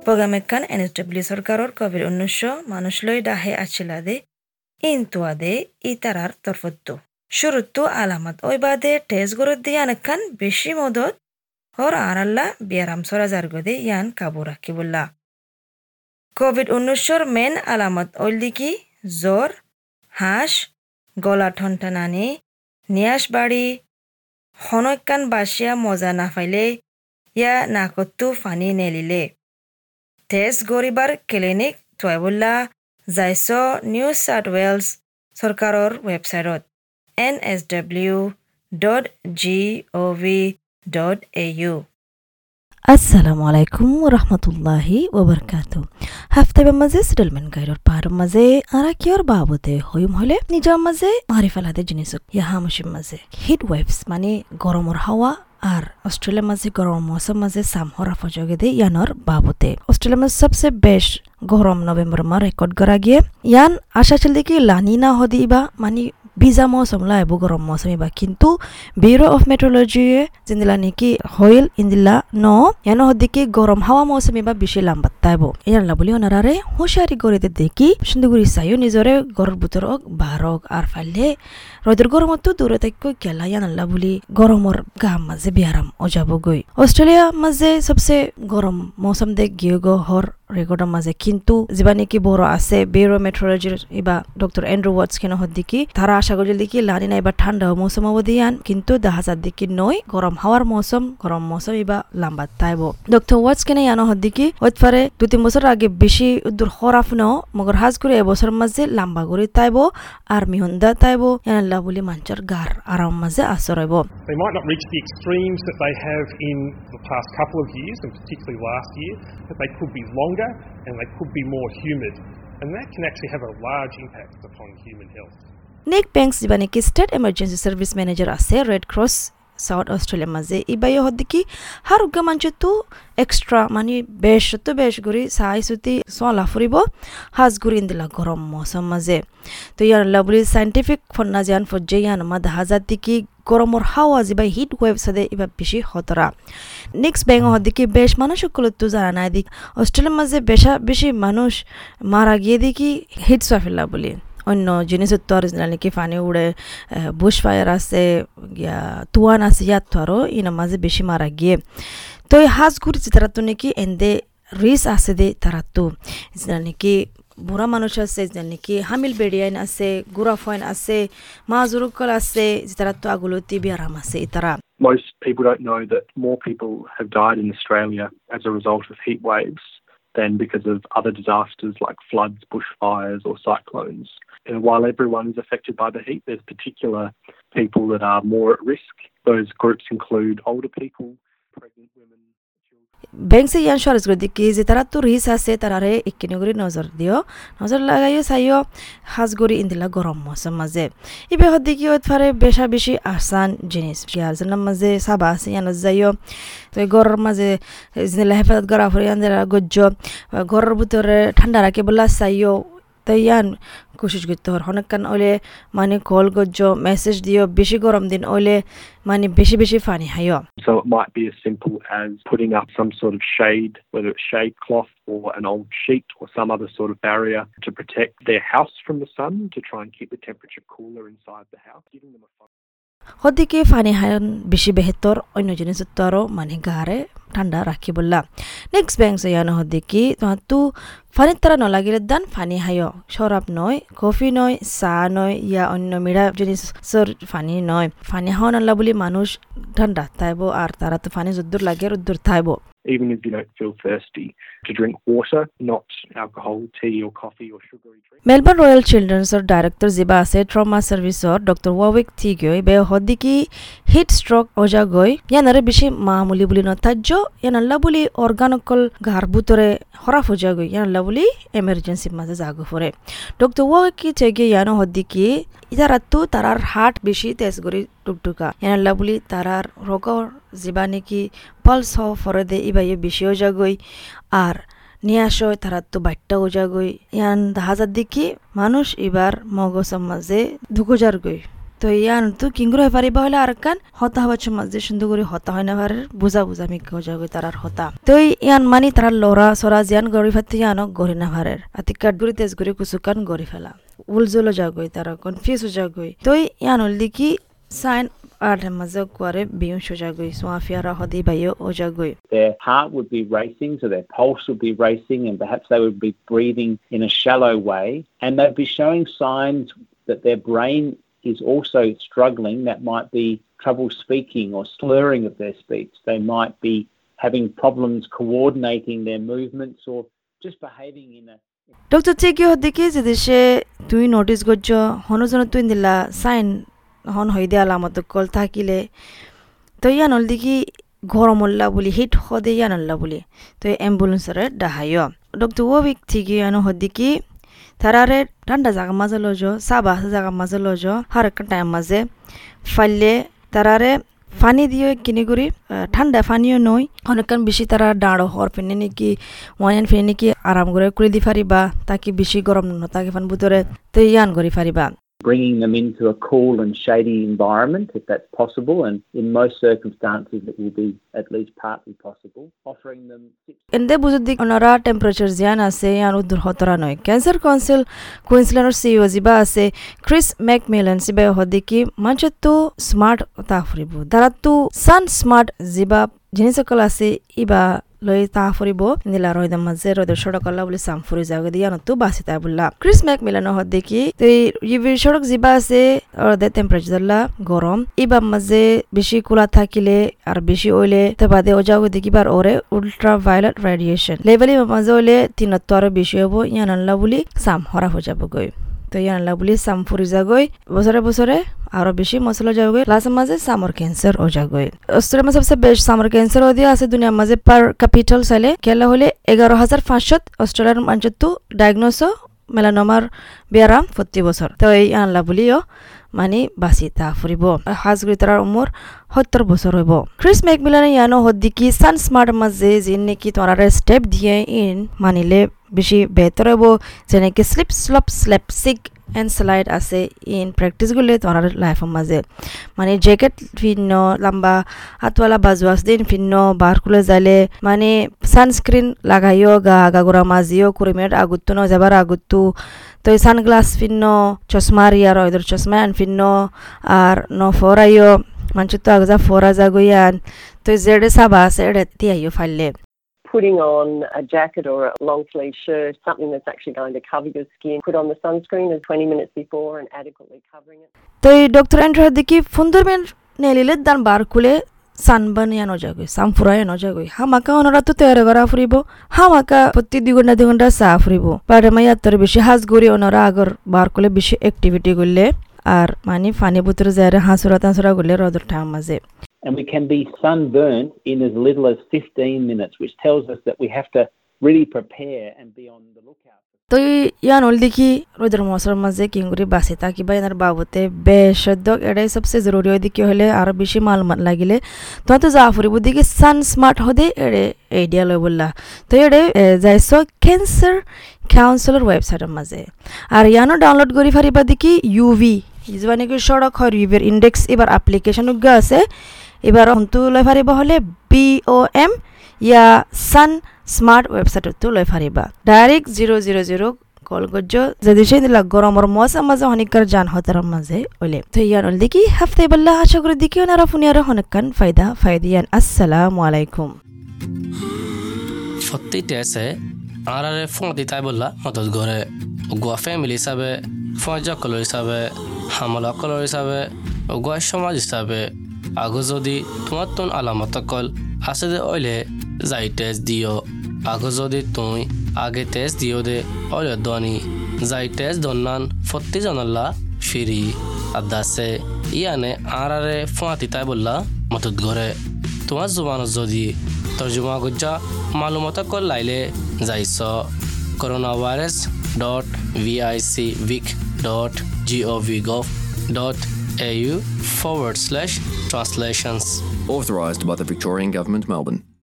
S W সরকারের Covid উনিশশো মানুষ লই ডাহে আছিল দে ইনতুয়া দে ইতারার তরফত্ত শুরুত্তু আলামত। ওই বাদে টেস্ট গরত দিয়ান একান বেশি মদত হর আরাল্লা বিয়ারাম সরা গদে ইয়ান কাবু রাখিবুল্লা কোভিড উনিশশোর মেন আলামত ওইল দিকি জ্বর হাঁস, গলা ঠনটানানি নিয়াস বাড়ি, হনকান বাসিয়া মজা না ফাইলে, ইয়া নাকত্তু ফানি নেলিলে। টেস্ট গৰিবাৰ ক্লিনিক টয়বুল্লা যাইছ নিউ সাউথ ৱেলছ চৰকাৰৰ ৱেবছাইটত N S W dot G O' V dot A U আসসালামু আলাইকুম রহমতুল্লাহি ওবরকাত। হাফতে মাঝে সেটেলমেন্ট গাইডর পার মাঝে আরা কিয়র বাবতে হইম হলে নিজর মাঝে মারি ফেলাতে জিনিস ইহা মুসিম মাঝে। হিট ওয়েভস মানে গরমর হাওয়া আর অস্ট্রেলিয়ার মাঝে গরম মৌসুম মাঝে সামহরা ফজগে দে ইয়ানর বাবতে। অস্ট্রেলিয়ার মাঝে সবসে বেশ গরম নভেম্বর মা রেকর্ড করা গিয়ে, ইয়ান আশা চল দেখি লানি না হদি বা মানে বিজা মৌসুম লা এবু গরম মৌসুম বা কিন্তু ব্যুরো অফ মেট্রোলজি জিন্দিলা নাকি হইল ইন্দিলা ন ইয়ানো হদিকে গরম হাওয়া মৌসুম বা বেশি লাম্বাত তাইব ইয়ানলা বলি ওনারারে হুঁশিয়ারি করে দেখি সুন্দরগুড়ি চাইও নিজরে গরর বুতরক বারক আর ফাইলে রোদের গরমতো দূরে থাকি গেলা ইয়ানাল্লা বলি গরমর গাম মাঝে বিয়ারাম গই অস্ট্রেলিয়া মাঝে সবসে গরম মৌসুম দেখ গিয়ে গো হর রেকর্ডের মাঝে কিন্তু যিবা নাকি বড় আছে বেরো মেট্রোলজির ইবা ডক্টর এন্ড্রু ওয়াটস কেন হদ্দিকি তারা আশা করি দেখি লানি না এবার ঠান্ডা মৌসুম অবধিয়ান কিন্তু দেখা যার দিকে নয় গরম হাওয়ার মৌসুম গরম মৌসুম ইবা লাম্বা তাইব। ডক্টর ওয়াটস কেন ইয়ানো হদ্দিকি ওইফারে দু তিন বছর আগে বেশি দূর হরাফ ন মগর হাজ করে এবছর মাঝে লাম্বা করে তাইব আর মিহন্দা তাইব ইয়ানাল্লাহ বলি মাঞ্চর গার আরাম মাঝে আশ্রয়ব They might not reach the extremes that they have in the past couple of years, and particularly last year, but they could be longer and they could be more humid. And that can actually have a large impact upon human health. Banks যিবা নেকি state emergency service manager আছে Red Cross South অস্ট্রেলিয়ার মাঝে ইবাই হদ্দিকি হার উগা মাঞ্চতো extra মানে বেশ তো বেশ গুড়ি চাই চুতি চলা ফুরিব হাজ গুড়ি ইন্দিলা গরম মৌসুম মাঝে তো ইয়ার লাবলি সাইন্টিফিক ফন্না জিয়ান ফজ্জে ইয়ান মা দেখা যাত দিকি গরমর হাওয়া যিবা হিট ওয়েভ সাদে এবার বেশি খতরা নেক্সট ব্যাং হদিকে বেশ মানুষ সকলতো জানা নাই দিক। অস্ট্রেলিয়ার মাঝে বেশা বেশি মানুষ মারা গিয়ে দেখি হিট সোয়াফিল্লা বলি। অন্য জিনিসের তো আর নাকি পানি উড়ে বুশ ফায়ার আছে, গিয়া তুয়ান আছে, ইয়াত তো আরও ইনার মাঝে বেশি মারা গিয়ে। তো এই হাঁস ঘুরছে তারা তো নাকি এন্দে রিস আছে দে তারা তো নাকি বুঢ়া মানুষ আছে যে নাকি হামিল বেডিয়াইন আছে গুড়া ফইন আছে মা জুরুকল আছে তারা তো আগলতি বিয়ারাম আছে তারা Most people don't know that more people have died in Australia as a result of heat waves than because of other disasters like floods, bushfires, or cyclones. And while everyone is affected by the heat, there's particular people that are more at risk. Those groups include older people, pregnant women. ব্যাংক সে ইয়ান সরজ করে দিকে যে তারা তো রিস আছে তারারে একিনি করে নজর দিও নজর লাগাইও চাইও হাজগরি ইন্দিলা গরম মৌসুম মাঝে ইবে হদ্দিকি ফারে বেশা বেশি আসান জিনিস ইয়ার জন্য মাঝে সাবা আছে ইয়ান যাইও তো গরর মাঝে জিনিলা হেফাজত করা ফুরি ইয়ান গজ্জ ঘরের ভিতরে ঠান্ডা রাখে বলা চাইও তাই ইয়ান কোশিশ করতে হর অনেকক্ষণ ওলে মানে কল গজ্জ মেসেজ দিও বেশি গরম দিন ওলে মানে বেশি বেশি পানি হাইও So it might be as simple as putting up some sort of shade, whether it's shade cloth or an old sheet or some other sort of barrier to protect their house from the sun to try and keep the temperature cooler inside the house, giving them a হদিকে ফানি হায়ন বেশি বেহেতর অন্য জিনিস তো আরও মানে গারে ঠান্ডা রাখি বললা নেক্সট ব্যাংক ইয়ানো হদিকি তো ফানির তারা নলাগিলে দান ফানি হায়। শরাব নয় কফি নয় চাহ নয় ইয়া অন্য মিঠা জিনিসের ফানি নয়। ফানি হাওয়া নাল্লা বলি মানুষ ঠান্ডা তাইব আর তারা তো ফানি যদ্দুর লাগে রদ্দুর তাইব even if you don't feel thirsty, to drink water, not alcohol, tea or coffee or sugary drinks. Melbourne Royal চিলড্রেন্সৰ director যিবা আছে ট্ৰমা ছাৰ্ভিচৰ ডক্টৰ ৱাৱিক থিগৈ বে হদিকি হিট ষ্ট্ৰক অজাগৈ ইয়ানাৰে বেছি মামুলি বুলি নথাৰ্য ইয়ানাল্লা বুলি অৰ্গানকল গাৰ বুটৰে হৰা ফজাগৈ ইয়ানাল্লা বুলি এমাৰ্জেঞ্চি মাজে জাগো ফুৰে ডক্টৰ ৱাৱিক কি চেগে ইয়ানো হদিকি ইতারাতো তারার হাট বেশি তেজ করি টুকটুকা ইয়ানাল্লা বুলি তারার রোগর যিবা নাকি পালস ফরে দে ইবাইয়ে বেশিও যাগই আর নিয়ে আসো তারা তো বাট্টাও যাগই ইয়ান হাজার দেখি মানুষ এবার মগজের মাঝে ঢুকো যার গই তো ইয়ান তো কিংগুর হয়ে পারিবা হলে আর কান হতা হওয়ার সমাজ যে সুন্দর করে হতা হয় না পারে বুঝা বুঝা আমি গজা গই তারার হতা। তো ইয়ান মানি তারা লড়া সরা জিয়ান গড়ি ফাতে ইয়ানক গড়ি না পারের আতি কাঠগুড়ি তেজ গুড়ি কুসুকান গড়ি ফেলা। উলজলো যাগই তারা কনফিউজ হয়ে যাগই। তো ইয়ান হল কি sign Their heart would be racing, so their pulse would be racing, and perhaps they would be breathing in a shallow way. And they'd be showing signs that their brain is also struggling. That might be trouble speaking or slurring of their speech. They might be having problems coordinating their movements or just behaving in a doctor চেকি হদ্দিকে যে দেশে তুই notice করছ হনজন তুই দিলা sign হন হৈ দিয়া আলামত কল থাকিলে তো ইয়ান হল দেখি গরম হল্লা বুলি হিট সদে ইয়ান হল্লা বুলি তো এম্বুলেন্সরে ডাহাইয় ডক্টর ও বিক ঠিকই ইয়ান হদ্দিকি তারারে ঠান্ডা জায়গা মাঝে লজ সাবা জায়গা মাঝে লজ হার একটা টাইম মাঝে ফাইলে তারারে ফানি দিয়ে কিনে করি ঠান্ডা ফানিও নই অনেকক্ষণ বেশি তারা ডাঁড়ো হর ফেনে নাকি ওয়ান ফেনে নাকি আরাম করে করে দি পারিবা তাকে বেশি গরম ন তাকে ফান ভিতরে তো ইয়ান করি পারিবা bringing them into a cool and shady environment if that's possible. And in most circumstances, it will be at least partly possible. Offering them এন্দে বুজুদি ওনারা টেম্পারেচার জিয়ান আছে ইয়ান উদ্দুর হতরা নয় ক্যান্সার কাউন্সিল কুইন্সল্যান্ডর সিইও জিবা আছে ক্রিস ম্যাকমিলন সিবা হদিকি মাঞ্চেতো স্মার্ট তাফরিবু দারাতু সান smart জিবা জিনিসকল আছে ইবা লৈ তা ফুৰিব নীলা ৰৈদম মাজে ৰৈদৰ সড়কলা বুলি চাম ফুৰি যাব দিয়া নতো বাচি তাই বোলা ক্ৰিস মেক মিলানো হত দেখি ইভির সড়ক যিবা আছে দে টেম্পারেচার গরম। ইবার মাঝে বেশি কুলা থাকিলে আর বেশি ওইলে বাদে ও যাও দেখিবার ওরে উল্ট্রা ভায়োলেট রেডিয়েশন লেভেলি মাঝে হইলে তিনত আরও বেশি হব ইয়ানাল্লা বুলি চাম হরা হয়ে যাব গই তো ইয়ানাল্লা বুলি চাম ফুরি যাগৈ। বছরে বছরে আরও বেশি মশলা যাবে লাস্টের মাঝে সামর ক্যান্সার ও যাবে অস্ট্রেলিয়ার মাঝে সবচেয়ে বেশ সামর ক্যান্সার ও আছে দুনিয়ার মাঝে পার ক্যাপিটাল সাইলে খেলা হলে এগারো হাজার পাঁচশো অস্ট্রেলিয়ার মানুষ ডায়াগনোস মেলানোমার বেয়ারাম প্রতি বছর তো এই আনলা বুলিও মানে বাচি তা ফুৰিব। সাজগুৰি তাৰ উমৰ সত্তৰ বছৰ হ'ব। ক্ৰিছ মেকমিলানে ইয়ানো সদ্দিকি সান স্মাৰ্ট মাজে যি নেকি তোমাৰে ষ্টেপ দিয়ে ইন মানিলে বেছি বেহতৰ হ'ব। যেনেকৈ slip slop slap seek and slide আছে ইন প্ৰেক্টিছগুলি তোমাৰ লাইফৰ মাজে। মানে জেকেট ভিন্ন লাম্বা হাতওয়ালা বাজুয়াস দিন ভিন্ন বারকুলে যাইলে মানে সানস্ক্রিন লাগাইও গা গাগুরা মাজিও কুড়ি মিনিট আগুত্তু ন যাবার আগুত্তু তো সানগ্লাস ভিন্ন চশমা রিয়ার ওইদের চশমা আন ভিন্ন আর ন ফরাইও মানুষ তো আগজা ফরা যাগুয়ান তো জেডে সাবা আছে এড়ে তিয়াইও ফাইলে putting on a jacket or a long sleeve shirt, something that's actually going to cover your skin. Put on the sunscreen 20 minutes before and adequately covering it. তো এই ডক্টর এন্ড্রু দেখি ফুন্দর মেন নেলিলে দান বার খুলে সানবান ইয়ানো যাগৈ সামফুরা ইয়ানো যাগৈ হামাকা অনরা তো তৈরি করা ফুরিব হামাকা প্রতি দুই ঘণ্টা দুই ঘণ্টা চা ফুরিব পারে মাই আত্তর বেশি হাজ গড়ি অনরা আগর বার করলে বেশি অ্যাক্টিভিটি করলে আর মানে ফানি বুতরে যায় হাঁসুরা তাঁসুরা করলে রদর ঠাং মাঝে and we can be sunburnt in as little as 15 minutes, which tells us that we have to really prepare and be on the lookout. তো ইয়ান হল দেখি রোদের মশার মাঝে কিংগুরি বাসে থাকিবা এনার বাবতে বেশদ্য এটাই সবচেয়ে জরুরি ওই দিকে হলে আরও বেশি মালমাত লাগিলে। তো তো যা ফুরিব দিকে সান স্মার্ট হদে এড়ে আইডিয়া লই বললা তো এড়ে যাইছ ক্যান্সার কাউন্সিলর ওয়েবসাইটের মাঝে আর ইয়ানো ডাউনলোড করি ফারিবা দেখি ইউভি ইজবানি কি সড়ক হয় ইউভির ইন্ডেক্স এবার অ্যাপ্লিকেশন আছে। এবার অন্তু লৈ ফাৰিব হ'লে বি অ' এম ইয়া সান স্মার্ট ওয়েবসাইটতো লৈ ফাৰিবা। Direct zero zero zero call গজ্জ যদি সেই দিলা মৌসুম মাঝে হনিকার যান হতার মাঝে ওলে। তো ইয়ান ওল দেখি হাফতে বল্লা আশা করে দেখি ওনারা ফুনিয়ার হনকান ফায়দা ফায়দিয়ান আসসালামু আলাইকুম। ফত্তিতে আছে আরারে ফোঁতি তাই বললা, মদত ঘরে গোয়া ফ্যামিলি হিসাবে ফজা কলর হিসাবে হামলা কলর হিসাবে গোয়া সমাজ হিসাবে আগো যদি তোমার তোন আলামত কল আছে যে ওইলে যাই টেস্ট দিও আগো যদি তুই আগে টেস্ট দিও দে দনি যাই টেস্ট দন্নান ফত্তি জানাল্লা ফিরি আদাসে ইয়ানে আর আরে ফুয়াতি তাই বললা মতত ঘরে তোমার জুবানত যদি তর্জমা গুজ্জা মালুমত কল লাইলে যাইছ corona virus dot V I C vic dot G O V gov dot au forward slash translations. Authorised by the Victorian Government, Melbourne.